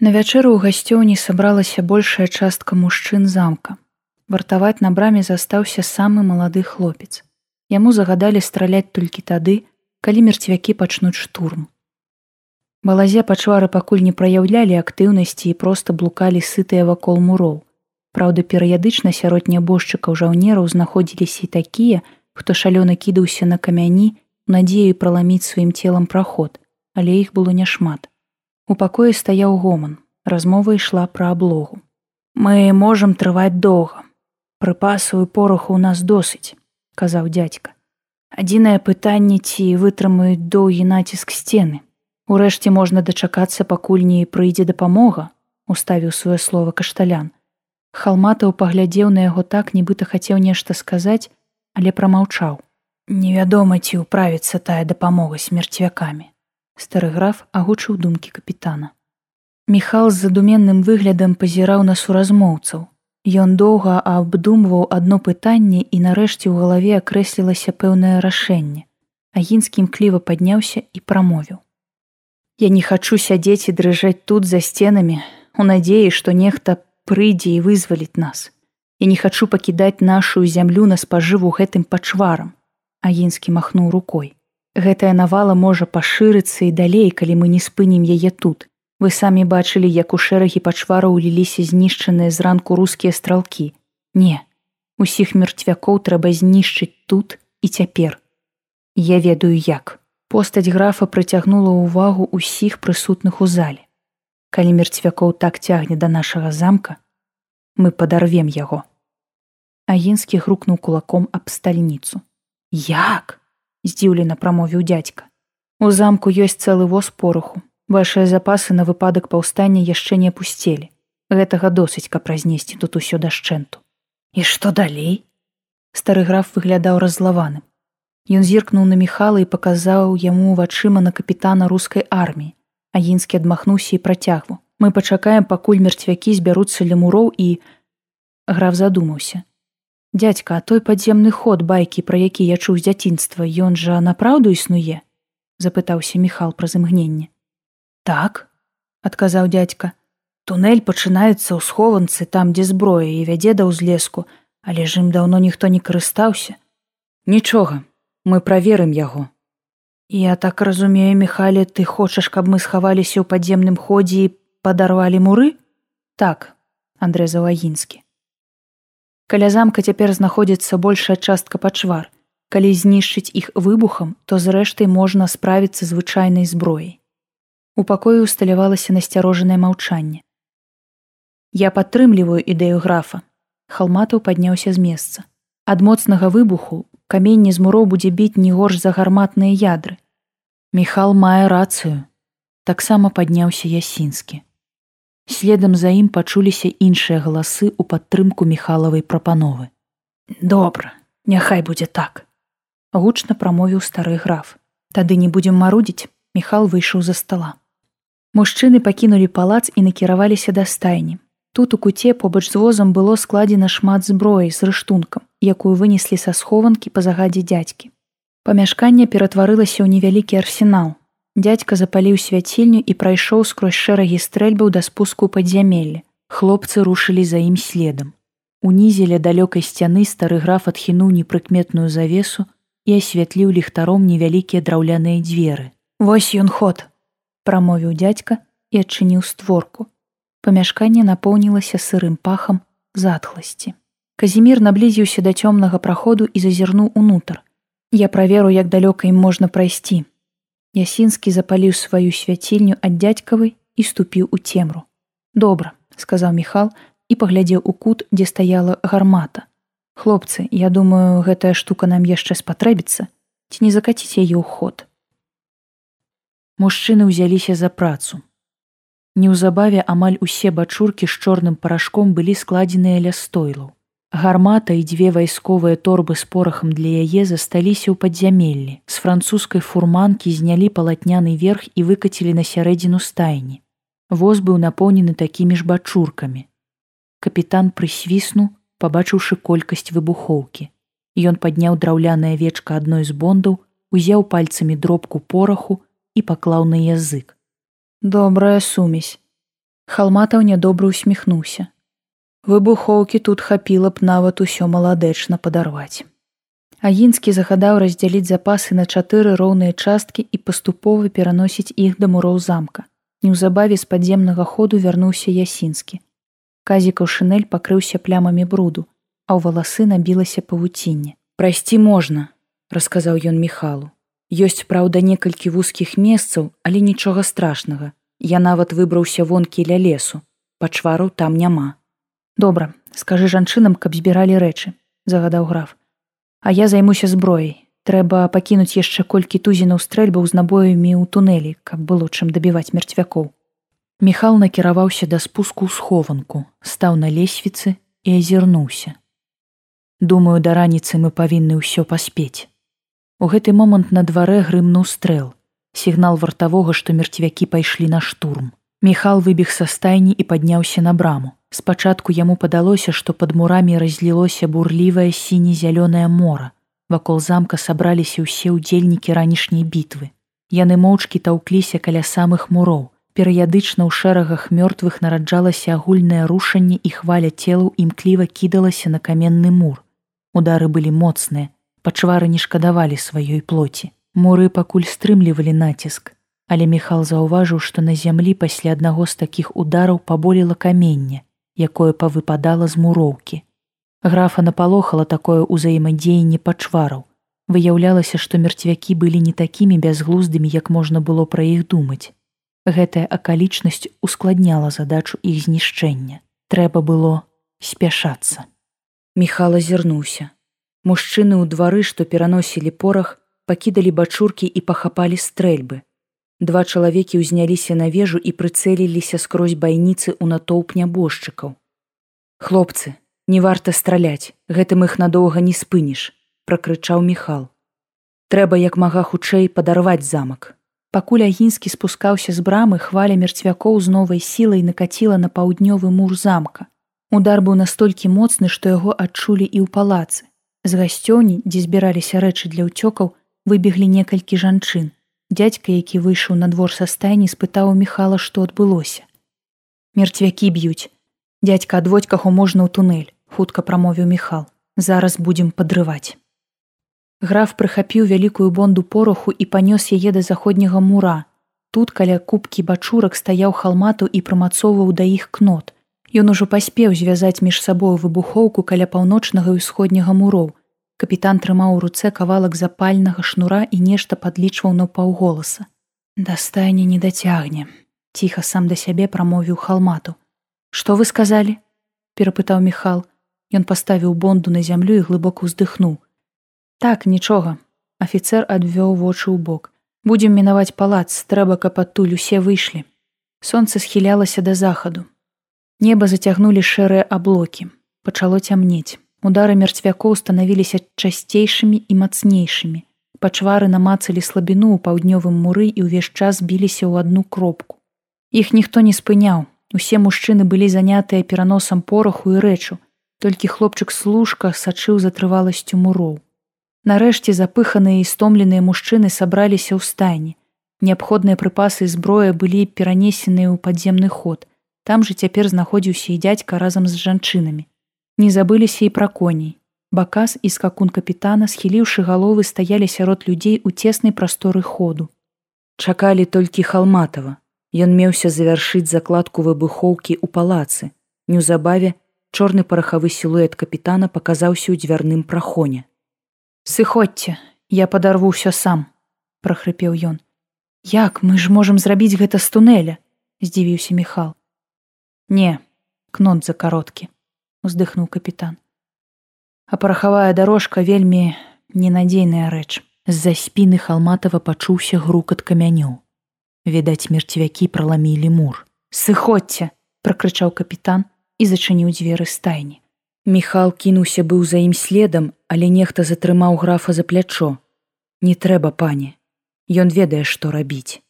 На вячэру ў гасцёўні сабралася большая частка мужчын замка. Вартаваць на браме застаўся самы малады хлопец. Яму загадалі страляць толькі тады, калі мерцвякі пачнуць штурм. Балазе пачвары пакуль не праяўлялі актыўнасці і проста блукалі сытыя вакол муроў. Праўда, перыядычна сярод нябожчыкаў жаўнераў знаходзіліся і такія, хто шалёна кідаўся на камяні, надзею праламіць сваім целам праход, але іх было няшмат. У пакоі стаяў гоман, размова ішла пра аблогу. Мы можам трываць доўга. Прыпасу і пораху ў нас досыць, казаў дядька. Адзінае пытанне ці вытрымаюць доўгі націск сцены. Урэшце можна дачакацца, пакуль не прыйдзе дапамога, уставіў сваё слово кашталян. Халматаў паглядзеў на яго так, нібыта хацеў нешта сказаць, але прамаўчаў. Невядома, ці ўправіцца тая дапамога з мерцвякамі. Стары граф агучыў думкі капітана. Міхал з задуменным выглядам пазіраў на суразмоўцаў. Ён доўга абдумваў адно пытанне і нарэшце ў галаве акрэслілася пэўнае рашэнне. Агінскім кліва падняўся і прамовіў. Я не хачу сядзець і дрыжаць тут за сценамі, у надзеі, што нехта прыйдзе і вызваліць нас. Я не хачу пакідаць нашу зямлю на спажыву гэтым пачварам. Агінскі махнуў рукой. Гэтая навала можа пашырыцца і далей, калі мы не спынім яе тут. Вы самі бачылі, як у шэрагі пачвараў уліліся знішчаныя зранку рускія стралкі. Не, усіх мерцвякоў трэба знішчыць тут і цяпер. Я ведаю як. Постаць графа прыцягнула ўвагу ўсіх прысутных у зале. Калі мерцвякоў так цягне да нашага замка, мы падарвем яго. Агінскі грукнуў кулаком аб стальніцу. Як? Здзіўлена прамовіў дядзька. У замку ёсць цэлы воз пораху. Вашыя запасы на выпадак паўстання яшчэ не апусцелі. Гэтага досыць, каб разнесці тут усё дашчэнту. І што далей? Стары граф выглядаў раззлаваным. Ён зіркнуў на міхала і паказаў яму вачыма на капітана рускай арміі. Агінскі адмахнуўся і працягву. Мы пачакаем, пакуль мерцвякі збяруцца ля муроў і граф задумаўся. Дядька, а той падземны ход байкі, пра які я чуў з дзяцінства, ён жа напраўду існуе, запытаўся міхал праз імгненне. Так, адказаў дядька. Тунель пачынаецца ў схованцы там, дзе зброя і вядзе да ўзлеску, але ж ім даўно ніхто не карыстаўся. Нічога, мы праверым яго. Я так разумею, Михайле, ты хочаш, каб мы схаваліся ў падземным ходзе і падарвалі муры? Так, Андрэ Завагінскі. Каля замка цяпер знаходзіцца большая частка пачвар. Калі знішчыць іх выбухам, то зрэштай можна справіцца звычайнай зброяй. У пакоі усталявалася насцярожанае маўчанне. Я падтрымліваю ідэю графа. Халматаў падняўся з месца. Ад моцнага выбуху каменне з муроў будзе біць не горш за гарматныя ядры. Міхал мае рацыю. Таксама падняўся ясінскі. Следам за ім пачуліся іншыя галасы ў падтрымку міхалавай прапановы. Добра, няхай будзе так. Гучна прамовіў стары граф. Тады не будзем марудзіць, Міхал выйшаў за стола. Мужчыны пакінулі палац і накіраваліся да стайні. Тут у куце побач з возам было складзена шмат зброі з рыштункам, якую вынеслі са схованкі па загадзе дзядзькі. Памяшканне ператварылася ў невялікі арсенал. Дядзька запаліў свяцільню і прайшоў скрозь шэрагі стрэльбаў да спуску падзямелля. Хлопцы рушылі за ім следам. Унізе ля далёкай сцяны стары граф адхінуў непрыкметную завесу і асвятліў ліхтаром невялікія драўляныя дзверы. Вось ён ход, прамовіў дядзька і адчыніў створку. Памяшканне напоўнілася сырым пахам затхласці. Казімір наблізіўся да цёмнага праходу і зазірнуў унутр. Я праверу, як далёка ім можна прайсці. Ясінскі запаліў сваю свяцільню ад дзядзькавай і ступіў у цемру. Добра, сказаў Міхал і паглядзеў у кут, дзе стаяла гармата. Хлопцы, я думаю, гэтая штука нам яшчэ спатрэбіцца, ці не закаціць яе ў ход. Мужчыны ўзяліся за працу. Неўзабаве амаль усе бачуркі з чорным парашком былі складзеныя ля стойлаў. Гармата і дзве вайсковыя торбы з порахам для яе засталіся ў падзямеллі. З французскай фурманкі знялі палатняны верх і выкацілі на сярэдзіну стайні. Воз быў напоўнены такімі ж бачуркамі. Капітан прысвіснуў, пабачыўшы колькасць выбухоўкі. Ён падняў драўляная вечка адной з бондаў, узяў пальцамі дробку пораху і паклаў на язык добрая сумесь Халматаў нядобра усміхнуўся. Выбухоўкі тут хапіла б нават усё маладэчна падарваць. Агінскі загадаў раздзяліць запасы на чатыры роўныя часткі і паступова пераносіць іх да муроў замка. Неўзабаве з падземнага ходу вярнуўся ясінскі. Казікаў шынель пакрыўся плямамі бруду, а ў валасы набілася павуцінне. Прайсці можна, расказаў ён міхалу. Ёсць праўда некалькі вузкіх месцаў, але нічога страшнага. Я нават выбраўся вонкі ля лесу. Пачвару там няма. Добра, скажы жанчынам, каб збіралі рэчы, загадаў граф. А я займуся зброяй. Трэба пакінуць яшчэ колькі тузінаў стрэльбаў з набоямі ў тунэлі, каб было чым дабіваць мерцвякоў. Міхал накіраваўся да спуску ў схованку, стаў на лесвіцы і азірнуўся. Думаю, да раніцы мы павінны ўсё паспець. У гэты момант на дварэ грымнуў стрэл, сігнал вартавога, што мерцвякі пайшлі на штурм. Міхал выбег са стайні і падняўся на браму. Спачатку яму падалося, што пад мурамі разлілося бурлівае сіне-зялёнае мора. Вакол замка сабраліся ўсе ўдзельнікі ранішняй бітвы. Яны моўчкі таўкліся каля самых муроў. Перыядычна ў шэрагах мёртвых нараджалася агульнае рушанне і хваля целаў імкліва кідалася на каменны мур. Удары былі моцныя, пачвары не шкадавалі сваёй плоці. Муры пакуль стрымлівалі націск, але Михал заўважыў, што на зямлі пасля аднаго з такіх удараў паболела каменне, якое павыпадала з муроўкі. Графа напалохала такое ўзаемадзеянне пачвараў. Выяўлялася, што мерцвякі былі не такімі бязглуздымі, як можна было пра іх думаць. Гэтая акалічнасць ускладняла задачу іх знішчэння. Трэба было спяшацца. Михал азірнуўся. Мужчыны ў двары, што пераносілі порах, пакідалі бачуркі і пахапалі стрэльбы. Два чалавекі ўзняліся на вежу і прыцэліліся скрозь байніцы ў натоўп нябожчыкаў. Хлопцы, не варта страляць, гэтым іх надоўга не спыніш, пракрычаў Михал. Трэба як мага хутчэй падарваць замак. Пакуль агінскі спускаўся з брамы, хваля мерцвякоў з новай сілай накаціла на паўднёвы мур замка. Удар быў настолькі моцны, што яго адчулі і ў палацы. З гасцёні, дзе збіраліся рэчы для ўцёкаў, выбеглі некалькі жанчын дядька які выйшаў на двор са стайні спытаў у михала што адбылося. Мерцвякі б'юць дядька адводь каго можна ў тунэль хутка прамовіў михал зараз будзем падрываць граф прыхапіў вялікую бонду пороху і панёс яе да заходняга мура. Тут каля кубкі бачурак стаяў халмату і прымацоўваў да іх кнот. Ён ужо паспеў звязаць між сабою выбухоўку каля паўночнага і ўсходняга муроў Капітан трымаў у руцэ кавалак запальнага шнура і нешта падлічваў на паўголаса. Дастайне не дацягне. Ціха сам да сябе прамовіў халмату. Што вы сказалі? перапытаў Михал. Ён паставіў бонду на зямлю і глыбока ўздыхнуў. Так, нічога. Афіцэр адвёў вочы ў бок. Будзем мінаваць палац, трэба, каб адтуль усе выйшлі. Сонца схілялася да захаду. Неба зацягнулі шэрыя аблокі. Пачало цямнець. Удары мерцвякоў станавіліся часцейшымі і мацнейшымі. Пачвары намацалі слабіну ў паўднёвым муры і ўвесь час біліся ў адну кропку. Іх ніхто не спыняў. Усе мужчыны былі занятыя пераносам пораху і рэчу. Толькі хлопчык служка сачыў за трываласцю муроў. Нарэшце запыханыя і стомленыя мужчыны сабраліся ў стайні. Неабходныя прыпасы зброя былі перанесеныя ў падземны ход. Там жа цяпер знаходзіўся і дядька разам з жанчынамі. Не забыліся і пра коней. Бакас і скакун капітана, схіліўшы галовы, стаялі сярод людзей у цеснай прасторы ходу. Чакалі толькі халматава. Ён меўся завяршыць закладку выбухоўкі ў палацы. Неўзабаве чорны парахавы сілуэт капітана паказаўся ў дзвярным прахоне. Сыходзьце, я падарву ўсё сам, прахрыпеў ён. Як мы ж можам зрабіць гэта з тунэля? здзівіўся Михал. Не, кнот за кароткі уздыхнуў капітан. А парахавая дорожка вельмі ненадзейная рэч. З-за спіны халматава пачуўся грукат камянёў. Відаць, мерцвякі праламілі мур. Сыходзьце, пракрычаў капітан і зачыніў дзверы стайні. Міхал кінуўся быў за ім следам, але нехта затрымаў графа за плячо. Не трэба, пане. Ён ведае, што рабіць.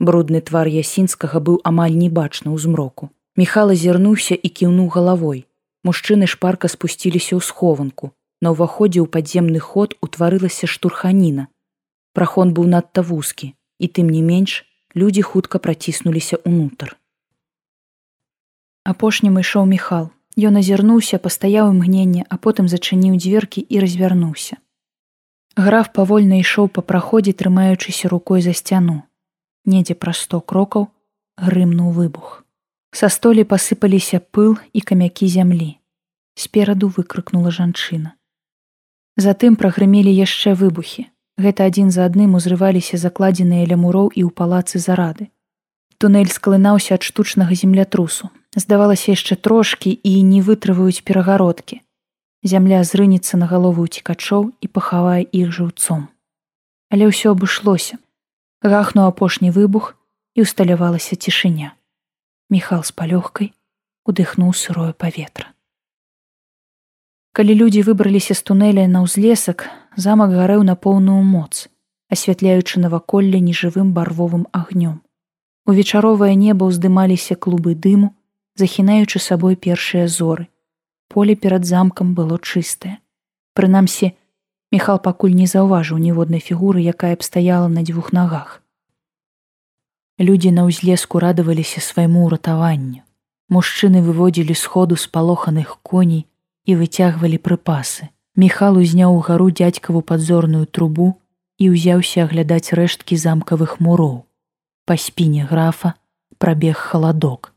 Брудны твар ясінскага быў амаль небачна ў змроку. Міхал азірнуўся і кіўнуў галавой. Мужчыны шпарка спусціліся ў схованку. На ўваходзе ў падземны ход утварылася штурханіна. Прахон быў надта вузкі, і тым не менш людзі хутка праціснуліся ўнутр. апошнім ішоў міхал Ён азірнуўся пастаяў імгненне а потым зачыніў дзверкі і развярнуўся граф павольна ішоў па праходзе трымаючыся рукой за сцяну недзе праз сто крокаў грымнуў выбух са столі пасыпаліся пыл і камякі зямлі спераду выкрыкнула жанчына затым прагрымелі яшчэ выбухі гэта адзін за адным узрываліся закладзеныя ля муроў і ў палацы зарады. Туннель склынаўся ад штучнага землятрусу. Здавалася яшчэ трошкі і не вытрываюць перагародкі. Зямля зрынецца на галову уцікачоў і пахавае іх жыўцом. Але ўсё абышлося. Гахнуў апошні выбух і усталявалася цішыня. Міхал з палёгкай удыхнуў сырое паветра. Калі людзі выбраліся з тунеля на ўзлесак, замак гарэў на поўную моц, асвятляючы наваколле нежывым барвовым агнём. У вечаровае неба ўздымаліся клубы дыму, захінаючы сабой першыя зоры. Поле перад замкам было чыстае. Прынамсі, Міхал пакуль не заўважыў ніводнай фігуры, якая б стаяла на дзвюх нагах. Людзі на ўзлеску радаваліся свайму ўратаванню. Мужчыны выводзілі сходу спалоханых коней і выцягвалі прыпасы. Міхал узняў угару дзядзькаву падзорную трубу і ўзяўся аглядаць рэшткі замкавых муроў. Па спіне графа прабег халадок.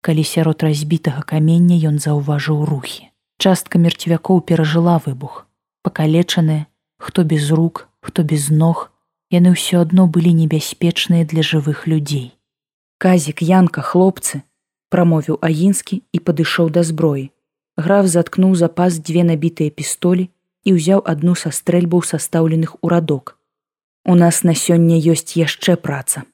Калі сярод разбітага камення ён заўважыў рухі. Частка мерцвякоў перажыла выбух пакалечаныя, хто без рук, хто без ног, яны ўсё адно былі небяспечныя для жывых людзей. Казік янка хлопцы, прамовіў агінскі і падышоў да зброі. Граф заткнуў запас дзве набітыя пістолі і ўзяў адну са стрэльбаў састаўленых у радок. У нас на сёння ёсць яшчэ праца.